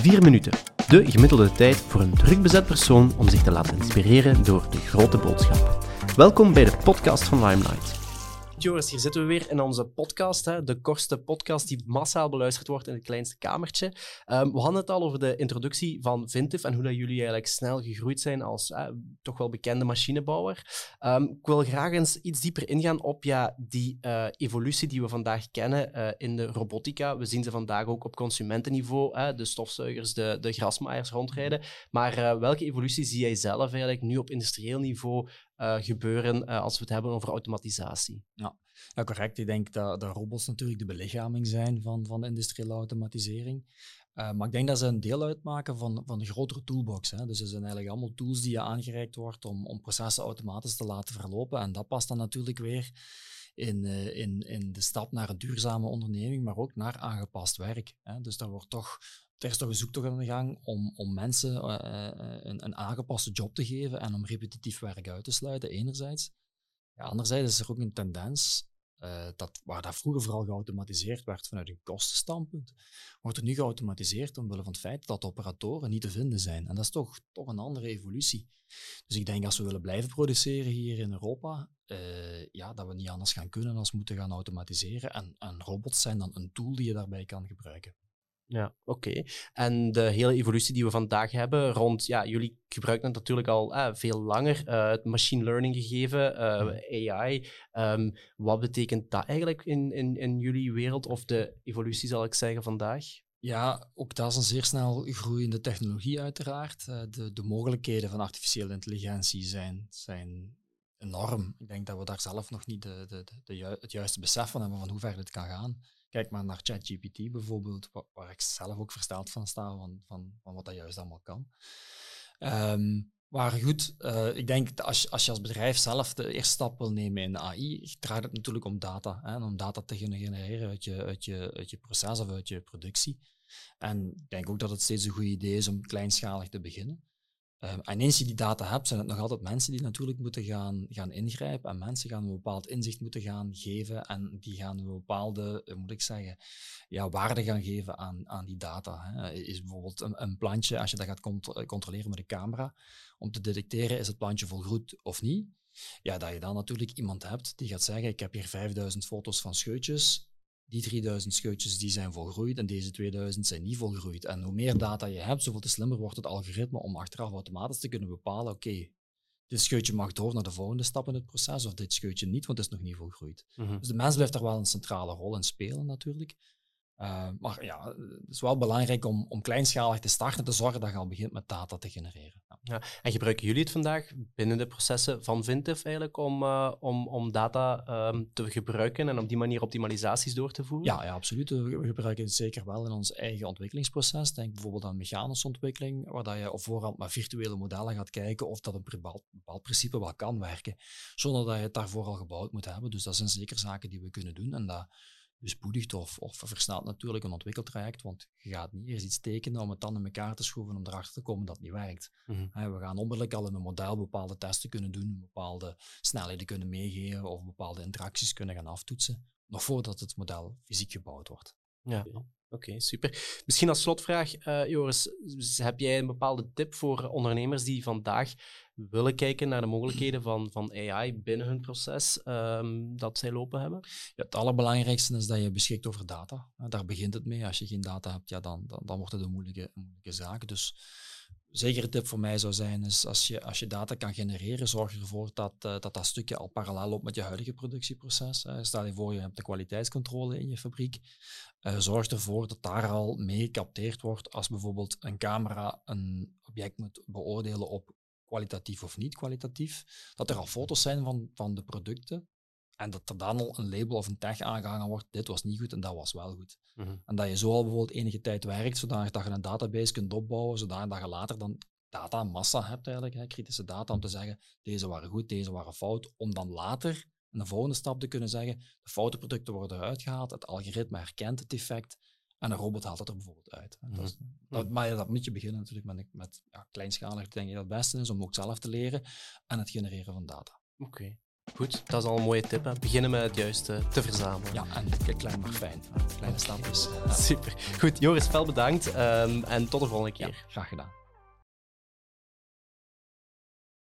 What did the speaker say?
Vier minuten. De gemiddelde tijd voor een druk bezet persoon om zich te laten inspireren door de grote boodschap. Welkom bij de podcast van Limelight. Joris, hier zitten we weer in onze podcast, hè, de kortste podcast die massaal beluisterd wordt in het kleinste kamertje. Um, we hadden het al over de introductie van Vintif en hoe dat jullie eigenlijk snel gegroeid zijn als eh, toch wel bekende machinebouwer. Um, ik wil graag eens iets dieper ingaan op ja, die uh, evolutie die we vandaag kennen uh, in de robotica. We zien ze vandaag ook op consumentenniveau, de stofzuigers, de, de grasmaaiers rondrijden. Maar welke evolutie zie jij zelf eigenlijk nu op industrieel niveau uh, gebeuren uh, als we het hebben over automatisatie. Ja. correct. Ik denk dat de robots natuurlijk de belichaming zijn van, van de industriële automatisering. Uh, maar ik denk dat ze een deel uitmaken van, van een grotere toolbox. Hè. Dus ze zijn eigenlijk allemaal tools die je aangereikt wordt om, om processen automatisch te laten verlopen. En dat past dan natuurlijk weer in, in, in de stap naar een duurzame onderneming, maar ook naar aangepast werk. Dus daar wordt toch er is toch een zoektocht aan de gang om, om mensen uh, een, een, aangepaste job te geven en om repetitief werk uit te sluiten, enerzijds. Ja, anderzijds is er ook een tendens uh, dat waar dat vroeger vooral geautomatiseerd werd vanuit een kostenstandpunt, wordt er nu geautomatiseerd omwille van het feit dat operatoren niet te vinden zijn. En dat is toch, toch een andere evolutie. Dus ik denk als we willen blijven produceren hier in Europa, uh, ja, dat we niet anders gaan kunnen als moeten gaan automatiseren. En, en robots zijn dan een tool die je daarbij kan gebruiken. Ja, oké. En de hele evolutie die we vandaag hebben rond, ja, jullie gebruiken het natuurlijk al eh, veel langer, uh, het machine learning gegeven, uh, AI. Um, wat betekent dat eigenlijk in, in, in jullie wereld of de evolutie, zal ik zeggen, vandaag? Ja, ook dat is een zeer snel groeiende technologie uiteraard. de, de mogelijkheden van artificiële intelligentie zijn, zijn enorm. Ik denk dat we daar zelf nog niet de, de, de, het juiste besef van hebben van hoe ver dit kan gaan. Kijk maar naar ChatGPT bijvoorbeeld, waar, ik zelf ook versteld van sta, van, van, van wat dat juist allemaal kan. Um, maar goed, uh, ik denk dat als, als je als bedrijf zelf de eerste stap wil nemen in AI, draait het natuurlijk om data. Hè, om data te genereren uit je, uit, je, uit je proces of uit je productie. En ik denk ook dat het steeds een goed idee is om kleinschalig te beginnen. Um, en eens je die data hebt, zijn het nog altijd mensen die natuurlijk moeten gaan, gaan ingrijpen. En mensen gaan een bepaald inzicht moeten gaan geven. En die gaan een bepaalde, uh, moet ik zeggen, ja, waarde gaan geven aan, aan die data. Hè. Is bijvoorbeeld een, een, plantje, als je dat gaat eh, controleren met een camera, om te detecteren, is het plantje volgroeid of niet? Ja, dat je dan natuurlijk iemand hebt die gaat zeggen, ik heb hier 5000 foto's van scheutjes die 3000 scheutjes die zijn volgroeid en deze 2000 zijn niet volgroeid. En hoe meer data je hebt, zoveel te slimmer wordt het algoritme om achteraf automatisch te kunnen bepalen, oké, dit scheutje mag door naar de volgende stap in het proces, of dit scheutje niet, want het is nog niet volgroeid. Mhm. Dus de mens blijft daar wel een centrale rol in spelen natuurlijk. Uh, maar ja, het is wel belangrijk om, om kleinschalig te starten en te zorgen dat je al begint met data te genereren. Ja. en gebruiken jullie het vandaag binnen de processen van Vintif eigenlijk om, uh, om, om data um, te gebruiken en op die manier optimalisaties door te voeren? Ja, ja, absoluut. We gebruiken het zeker wel in ons eigen ontwikkelingsproces. Denk bijvoorbeeld aan mechanische ontwikkeling, waar dat je op voorhand met virtuele modellen gaat kijken of dat een bepaald principe wel kan werken, zonder dat je het daarvoor al gebouwd moet hebben. Dus dat zijn zeker zaken die we kunnen doen en dat bespoedigt of, of versnelt natuurlijk een ontwikkeltraject, want je gaat niet eerst iets tekenen om het dan in elkaar te schroeven om erachter te komen dat het niet werkt. Mhm. We gaan onmiddellijk al in een model bepaalde testen kunnen doen, bepaalde snelheden kunnen meegeven of bepaalde interacties kunnen gaan aftoetsen, nog voordat het model fysiek gebouwd wordt. Ja. Oké, super. Misschien als slotvraag, uh, Joris, heb jij een bepaalde tip voor ondernemers die vandaag willen kijken naar de mogelijkheden van, van AI binnen hun proces um, dat zij lopen hebben? Ja, het allerbelangrijkste is dat je beschikt over data. Daar begint het mee. Als je geen data hebt, ja, dan, dan, wordt het een moeilijke, moeilijke zaak. Dus zeker een tip voor mij zou zijn, is als je, als je data kan genereren, zorg ervoor dat, uh, dat dat stukje al parallel loopt met je huidige productieproces. Stel je voor, je hebt de kwaliteitscontrole in je fabriek. Uh, zorg ervoor dat daar al mee gecapteerd wordt als bijvoorbeeld een camera een object moet beoordelen op kwalitatief of niet kwalitatief. Dat er al foto's zijn van, van de producten en dat er dan al een label of een tag aangehangen wordt, dit was niet goed en dat was wel goed. Mhm. En dat je zo al bijvoorbeeld enige tijd werkt, zodat je een database kunt opbouwen, zodat je later dan data, massa hebt eigenlijk, hè, kritische data, om te zeggen, deze waren goed, deze waren fout, om dan later in de volgende stap te kunnen zeggen, de foute producten worden eruit gehaald, het algoritme herkent het effect en een robot haalt het er bijvoorbeeld uit. Mm dat, is, dat, maar ja, dat moet je beginnen natuurlijk met, met ja, kleinschalig, denk ik dat het beste is, om ook zelf te leren en het genereren van data. Oké. Goed, dat is al een mooie tip. Hè. Beginnen met het juiste te verzamelen. Ja, en klein maar fijn. Kleine stapjes. Super. Goed, Joris, veel bedankt um, en tot de volgende keer. Ja, graag gedaan.